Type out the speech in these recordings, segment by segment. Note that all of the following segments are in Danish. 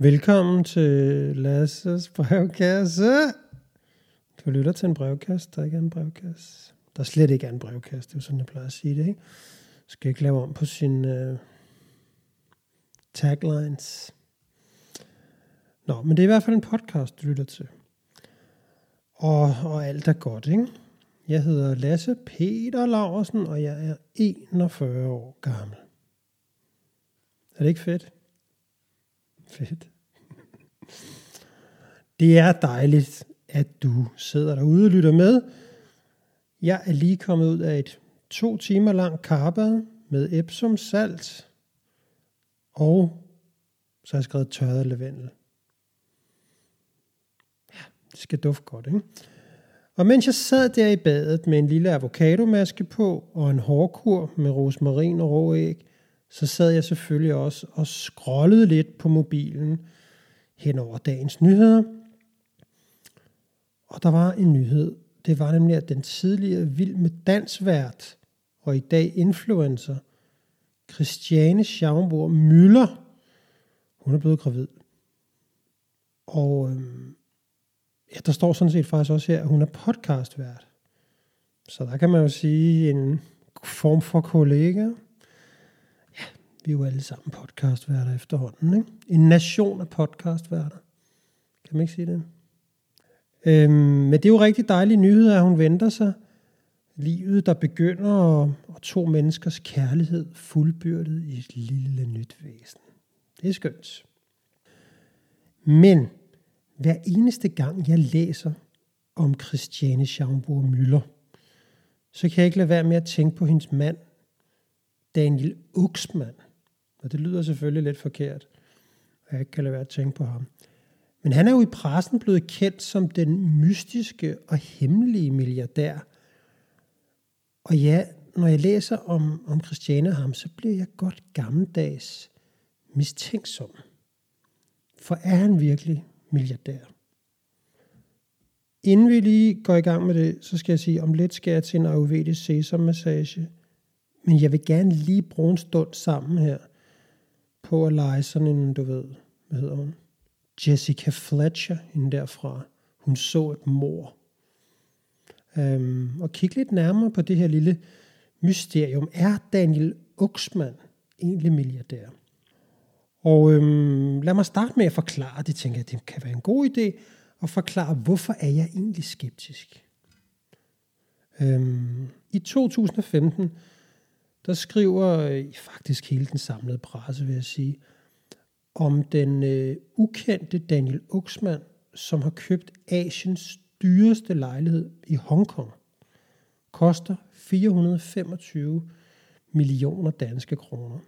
Velkommen til Lasses brevkasse. Du lytter til en brevkasse, der ikke er en brevkasse. Der slet ikke er en brevkasse, det er jo sådan, jeg plejer at sige det, ikke? Skal ikke lave om på sin uh, øh, taglines. Nå, men det er i hvert fald en podcast, du lytter til. Og, og alt er godt, ikke? Jeg hedder Lasse Peter Larsen, og jeg er 41 år gammel. Er det ikke fedt? Fedt. Det er dejligt, at du sidder derude og lytter med. Jeg er lige kommet ud af et to timer langt karbad med Epsom salt, og så har jeg skrevet tørret lavendel. Ja, det skal dufte godt, ikke? Og mens jeg sad der i badet med en lille avocadomaske på og en hårkur med rosmarin og råæg, så sad jeg selvfølgelig også og scrollede lidt på mobilen hen over dagens nyheder. Og der var en nyhed. Det var nemlig, at den tidligere vild med dansvært og i dag influencer, Christiane Schaumburg Møller, hun er blevet gravid. Og øhm, ja, der står sådan set faktisk også her, at hun er podcastvært. Så der kan man jo sige en form for kollega. Vi er jo alle sammen podcastværter efterhånden. Ikke? En nation af podcastværter. Kan man ikke sige det? Øhm, men det er jo rigtig dejlige nyheder, at hun venter sig. Livet, der begynder, og, og to menneskers kærlighed fuldbyrdet i et lille nyt væsen. Det er skønt. Men hver eneste gang, jeg læser om Christiane Schaumburg Müller, så kan jeg ikke lade være med at tænke på hendes mand, Daniel Uxmann. Og det lyder selvfølgelig lidt forkert, og jeg ikke kan lade være at tænke på ham. Men han er jo i pressen blevet kendt som den mystiske og hemmelige milliardær. Og ja, når jeg læser om, om Christiane og ham, så bliver jeg godt gammeldags mistænksom. For er han virkelig milliardær? Inden vi lige går i gang med det, så skal jeg sige, om lidt skal jeg til en ayurvedisk sesam-massage. Men jeg vil gerne lige bruge en stund sammen her på at lege sådan en, du ved, hvad hedder hun? Jessica Fletcher, hende derfra. Hun så et mor. Øhm, og kigge lidt nærmere på det her lille mysterium. Er Daniel Uxman egentlig milliardær? Og øhm, lad mig starte med at forklare det, tænker jeg, det kan være en god idé, at forklare, hvorfor er jeg egentlig skeptisk. Øhm, I 2015, der skriver øh, faktisk hele den samlede presse, vil jeg sige, om den øh, ukendte Daniel Uxman, som har købt Asiens dyreste lejlighed i Hongkong. Koster 425 millioner danske kroner.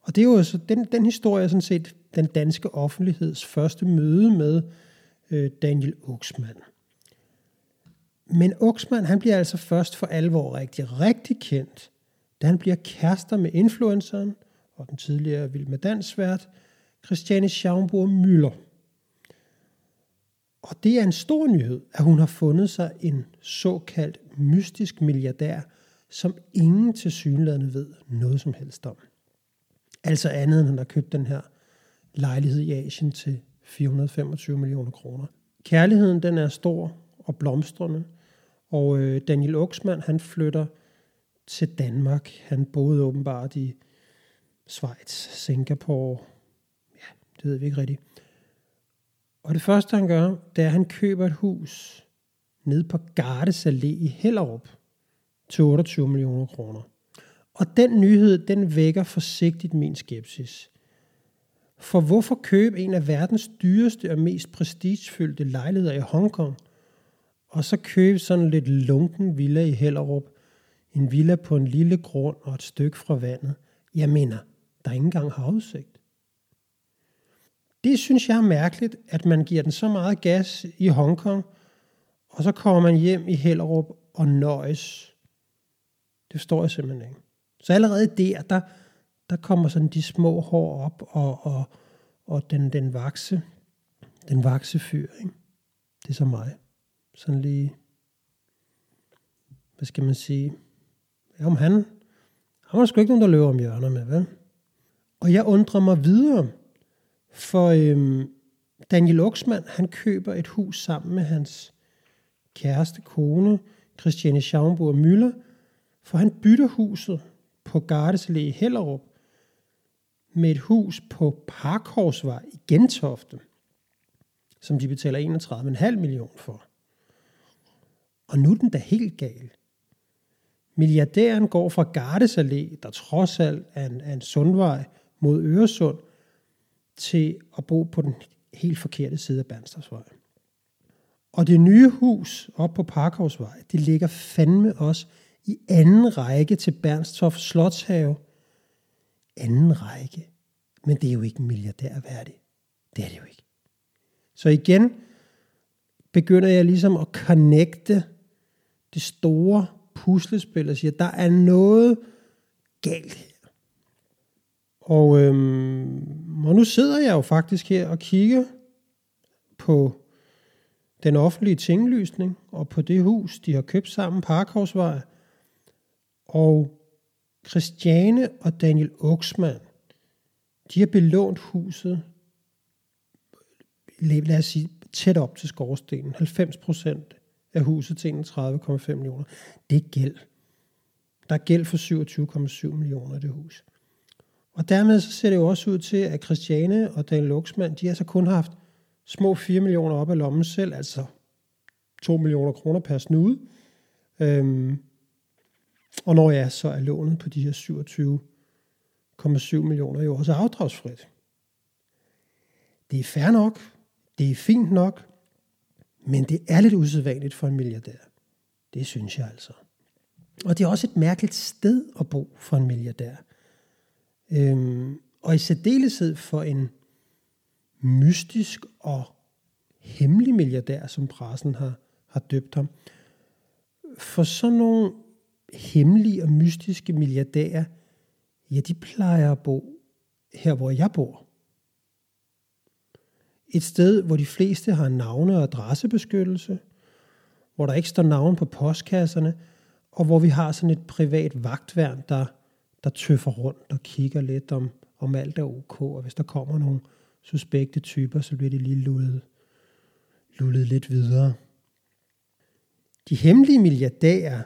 Og det er jo altså, den, den historie er sådan set den danske offentligheds første møde med øh, Daniel Uxman. Men Uxman, han bliver altså først for alvor rigtig, rigtig kendt, da han bliver kærester med influenceren og den tidligere Vild med Dansvært, Christiane Schaumburg Müller. Og det er en stor nyhed, at hun har fundet sig en såkaldt mystisk milliardær, som ingen til synlædende ved noget som helst om. Altså andet end han har købt den her lejlighed i Asien til 425 millioner kroner. Kærligheden den er stor og blomstrende, og øh, Daniel Oksmann han flytter til Danmark. Han boede åbenbart i Schweiz, Singapore, ja, det ved vi ikke rigtigt. Og det første han gør, det er, at han køber et hus nede på Gardes Allé i Hellerup til 28 millioner kroner. Og den nyhed, den vækker forsigtigt min skepsis. For hvorfor købe en af verdens dyreste og mest prestigefyldte lejligheder i Hongkong, og så købe sådan lidt lunken villa i Hellerup, en villa på en lille grund og et stykke fra vandet? Jeg mener, der er ikke engang havudsigt. Det synes jeg er mærkeligt, at man giver den så meget gas i Hongkong, og så kommer man hjem i Hellerup og nøjes. Det forstår jeg simpelthen ikke. Så allerede der, der, der kommer sådan de små hår op, og, og, og den, den vakse, den vakse fyr, ikke? Det er så mig. Sådan lige, hvad skal man sige? Om han, han var sgu ikke nogen, der løber om hjørner med, hvad? Og jeg undrer mig videre, For øhm, Daniel Oxman, han køber et hus sammen med hans kæreste kone, Christiane Schaumburg Møller, for han bytter huset på Gardesallé i Hellerup med et hus på Parkhorsvej i Gentofte, som de betaler 31,5 millioner for. Og nu er den da helt gal. Milliardæren går fra Gardes Allé, der trods alt er en, er en sundvej mod Øresund, til at bo på den helt forkerte side af Bernstofsvej. Og det nye hus op på Parkhavsvej, det ligger fandme også i anden række til Bernstof Slotshave. Anden række. Men det er jo ikke en milliardær værdig. Det er det jo ikke. Så igen begynder jeg ligesom at connecte det store puslespil og siger, der er noget galt her. Og, øhm, og nu sidder jeg jo faktisk her og kigger på den offentlige tinglysning og på det hus, de har købt sammen, Parkhavsvej. Og Christiane og Daniel Oxman, de har belånt huset, lad os sige, tæt op til skorstenen. 90 procent af huset til 31,5 millioner. Det er gæld. Der er gæld for 27,7 millioner i det hus. Og dermed så ser det jo også ud til, at Christiane og Dan Luxman, de har så kun haft små 4 millioner op af lommen selv, altså 2 millioner kroner per snude. Øhm, og når jeg så er lånet på de her 27,7 millioner, jo også afdragsfrit. Det er fair nok, det er fint nok, men det er lidt usædvanligt for en milliardær. Det synes jeg altså. Og det er også et mærkeligt sted at bo for en milliardær. Øhm, og i særdeleshed for en mystisk og hemmelig milliardær, som pressen har, har døbt ham. For sådan nogle hemmelige og mystiske milliardærer, ja, de plejer at bo her, hvor jeg bor. Et sted, hvor de fleste har navne- og adressebeskyttelse, hvor der ikke står navn på postkasserne, og hvor vi har sådan et privat vagtværn, der, der tøffer rundt og kigger lidt om, om alt er ok, og hvis der kommer nogle suspekte typer, så bliver de lige lullet, lullet lidt videre. De hemmelige milliardærer,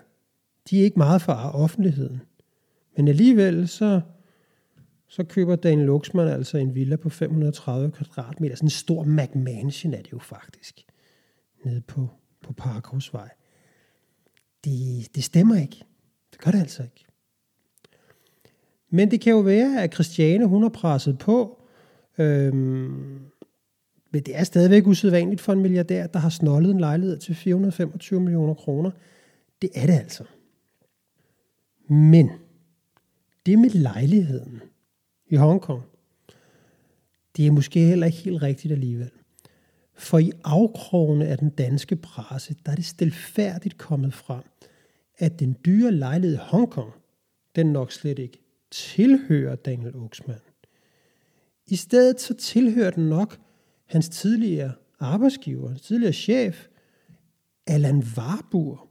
de er ikke meget for offentligheden. Men alligevel så så køber Daniel Luxman altså en villa på 530 kvadratmeter. Sådan en stor McMansion er det jo faktisk. Nede på, på Parkhusvej. Det, det stemmer ikke. Det gør det altså ikke. Men det kan jo være, at Christiane hun har presset på. Øhm, men det er stadigvæk usædvanligt for en milliardær, der har snollet en lejlighed til 425 millioner kroner. Det er det altså. Men det med lejligheden, i Hongkong. Det er måske heller ikke helt rigtigt alligevel. For i afkrogene af den danske presse, der er det stilfærdigt kommet frem, at den dyre lejlighed i Hongkong, den nok slet ikke tilhører Daniel Oxman. I stedet så tilhører den nok hans tidligere arbejdsgiver, hans tidligere chef, Allan Warburg,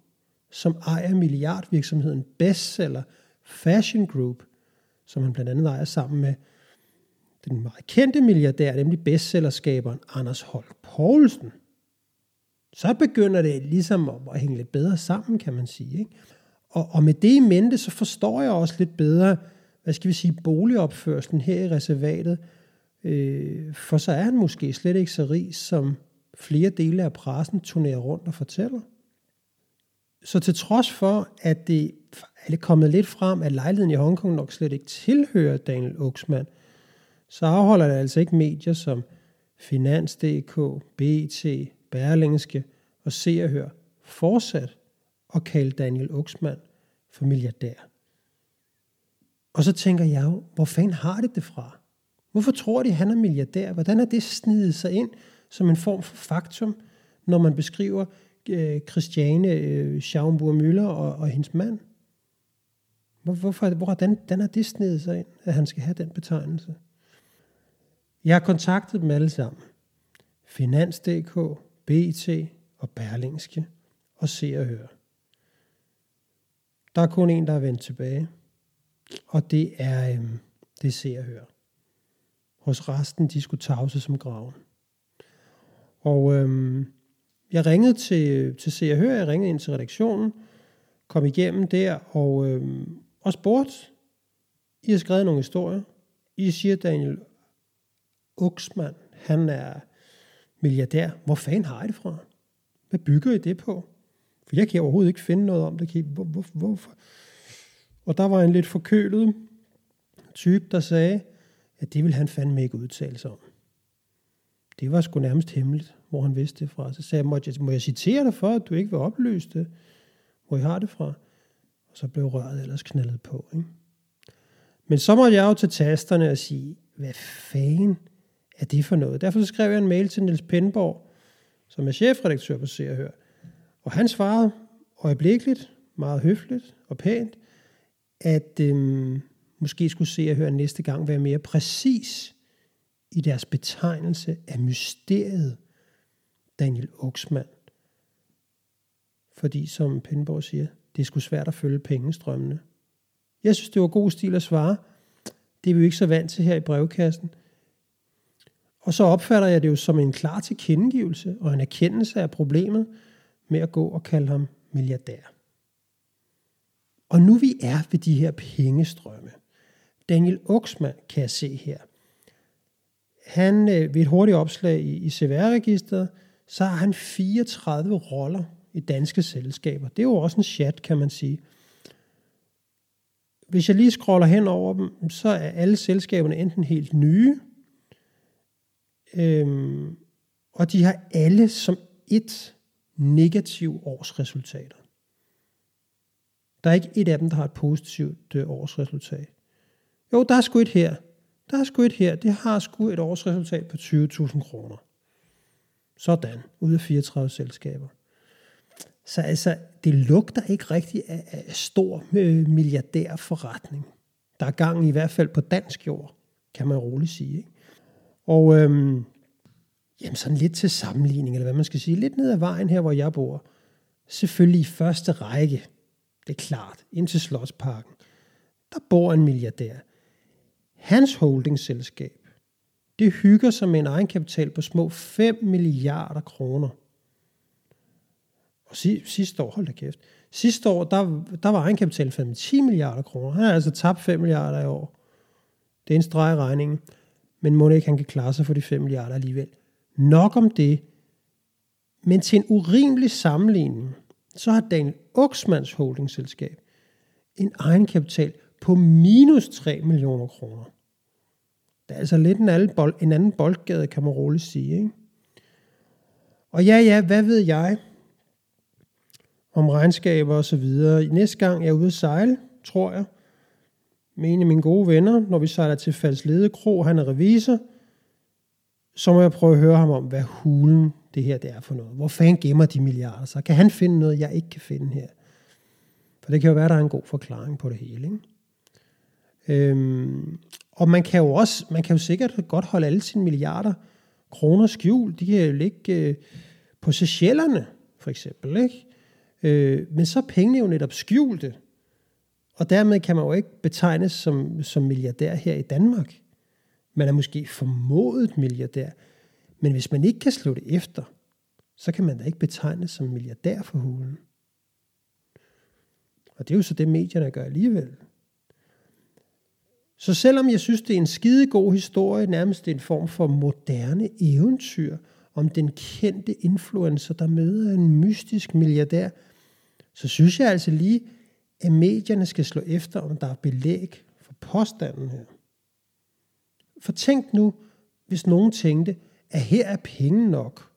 som ejer milliardvirksomheden Bestseller Fashion Group – som han blandt andet ejer sammen med den meget kendte milliardær, nemlig bestsellerskaberen Anders Holk Poulsen. Så begynder det ligesom at hænge lidt bedre sammen, kan man sige. Ikke? Og, og med det i mente, så forstår jeg også lidt bedre, hvad skal vi sige, boligopførselen her i reservatet. Øh, for så er han måske slet ikke så rig, som flere dele af pressen turnerer rundt og fortæller. Så til trods for, at det er det kommet lidt frem, at lejligheden i Hongkong nok slet ikke tilhører Daniel Oxman, så afholder det altså ikke medier som Finans.dk, BT, Berlingske og Se og Hør fortsat at kalde Daniel Oxman for milliardær. Og så tænker jeg jo, hvor fanden har det det fra? Hvorfor tror de, at han er milliardær? Hvordan er det snidet sig ind som en form for faktum, når man beskriver øh, Christiane øh, Schaumburg Møller og, og hendes mand? Hvor, hvorfor, hvordan den er det snedet sig ind, at han skal have den betegnelse? Jeg har kontaktet dem alle sammen. Finans.dk, BT og Berlingske og Se og Høre. Der er kun en, der er vendt tilbage, og det er, øhm, det Se og Høre. hos resten, de skulle tavse som graven. Og øhm, jeg ringede til, til Se og Hør, jeg ringede ind til redaktionen, kom igennem der og, øh, og spurgte, I har skrevet nogle historier. I siger, Daniel Uxman, han er milliardær. Hvor fanden har I det fra? Hvad bygger I det på? For jeg kan overhovedet ikke finde noget om det. Hvor, hvor, hvorfor? Og der var en lidt forkølet type, der sagde, at det vil han fandme ikke udtale sig om. Det var sgu nærmest hemmeligt, hvor han vidste det fra. Så sagde jeg, må jeg, må jeg citere dig for, at du ikke vil opløse det, hvor I har det fra? Og så blev røret ellers knaldet på. Ikke? Men så måtte jeg jo til tasterne og sige, hvad fanden er det for noget? Derfor så skrev jeg en mail til Niels Penborg, som er chefredaktør på Se og Hør. Og han svarede øjeblikkeligt, meget høfligt og pænt, at øhm, måske skulle Se og Hør næste gang være mere præcis i deres betegnelse af mysteriet Daniel Oxman. Fordi, som Pindborg siger, det er sgu svært at følge pengestrømmene. Jeg synes, det var god stil at svare. Det er vi jo ikke så vant til her i brevkassen. Og så opfatter jeg det jo som en klar tilkendegivelse og en erkendelse af problemet med at gå og kalde ham milliardær. Og nu vi er ved de her pengestrømme. Daniel Oxman kan jeg se her. Han øh, ved et hurtigt opslag i, i CVR-registeret, så har han 34 roller i danske selskaber. Det er jo også en chat, kan man sige. Hvis jeg lige scroller hen over dem, så er alle selskaberne enten helt nye, øhm, og de har alle som et negativ årsresultater. Der er ikke et af dem, der har et positivt øh, årsresultat. Jo, der er sgu et her. Der er sgu et her. Det har sgu et årsresultat på 20.000 kroner. Sådan, ud af 34 selskaber. Så altså, det lugter ikke rigtig af, af stor øh, milliardærforretning. Der er gang i hvert fald på dansk jord, kan man roligt sige. Ikke? Og øhm, jamen sådan lidt til sammenligning, eller hvad man skal sige, lidt ned ad vejen her, hvor jeg bor. Selvfølgelig i første række, det er klart, ind til Slottsparken. Der bor en milliardær. Hans holdingselskab, det hygger sig med en egenkapital på små 5 milliarder kroner. Og sidste år, hold da kæft, sidste år, der, der var egenkapitalen 10 milliarder kroner. Han har altså tabt 5 milliarder i år. Det er en streg i regningen. Men må ikke, han kan klare sig for de 5 milliarder alligevel. Nok om det. Men til en urimelig sammenligning, så har Daniel Oksmans holdingselskab en egenkapital på minus 3 millioner kroner. Det er altså lidt en, anden, bold, en anden boldgade, kan man roligt sige. Ikke? Og ja, ja, hvad ved jeg om regnskaber og så videre. Næste gang jeg er ude at sejle, tror jeg, med en af mine gode venner, når vi sejler til Falslede Kro, han er revisor, så må jeg prøve at høre ham om, hvad hulen det her det er for noget. Hvor fanden gemmer de milliarder så? Kan han finde noget, jeg ikke kan finde her? For det kan jo være, der er en god forklaring på det hele. Ikke? Øhm, og man kan jo også, man kan jo sikkert godt holde alle sine milliarder kroner skjult. De kan jo ligge øh, på Seychellerne, for eksempel. Ikke? Øh, men så er pengene jo netop skjulte. Og dermed kan man jo ikke betegnes som, som milliardær her i Danmark. Man er måske formodet milliardær. Men hvis man ikke kan slå det efter, så kan man da ikke betegnes som milliardær for hulen. Og det er jo så det, medierne gør alligevel. Så selvom jeg synes, det er en skide god historie, nærmest en form for moderne eventyr om den kendte influencer, der møder en mystisk milliardær, så synes jeg altså lige, at medierne skal slå efter, om der er belæg for påstanden her. For tænk nu, hvis nogen tænkte, at her er penge nok.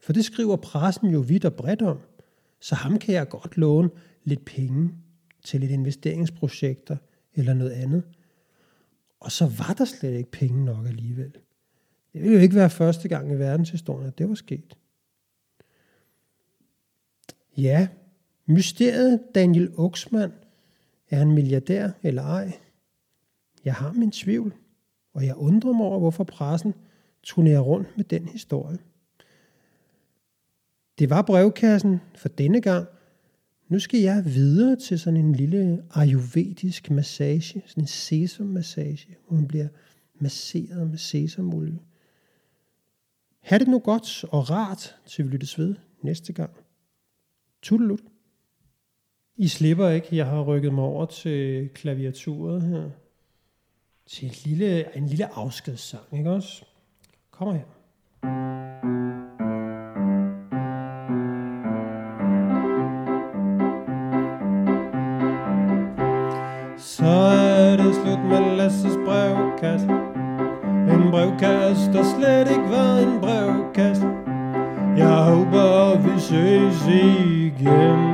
For det skriver pressen jo vidt og bredt om. Så ham kan jeg godt låne lidt penge til et investeringsprojekter eller noget andet. Og så var der slet ikke penge nok alligevel. Det ville jo ikke være første gang i verdenshistorien, at det var sket. Ja, mysteriet Daniel Oxman, er han milliardær eller ej? Jeg har min tvivl, og jeg undrer mig over, hvorfor pressen turnerer rundt med den historie. Det var brevkassen for denne gang. Nu skal jeg videre til sådan en lille ayurvedisk massage, sådan en sesammassage, hvor man bliver masseret med sesamolie. Ha' det nu godt og rart, til vi lyttes ved næste gang. Tudelut. I slipper ikke. Jeg har rykket mig over til klaviaturet her. Til en lille, en lille afskedssang, ikke også? Kommer her. Er med Lasses brevkasse. En brevkasse, der slet ikke var en brevkasse. Jeg håber, vi ses igen.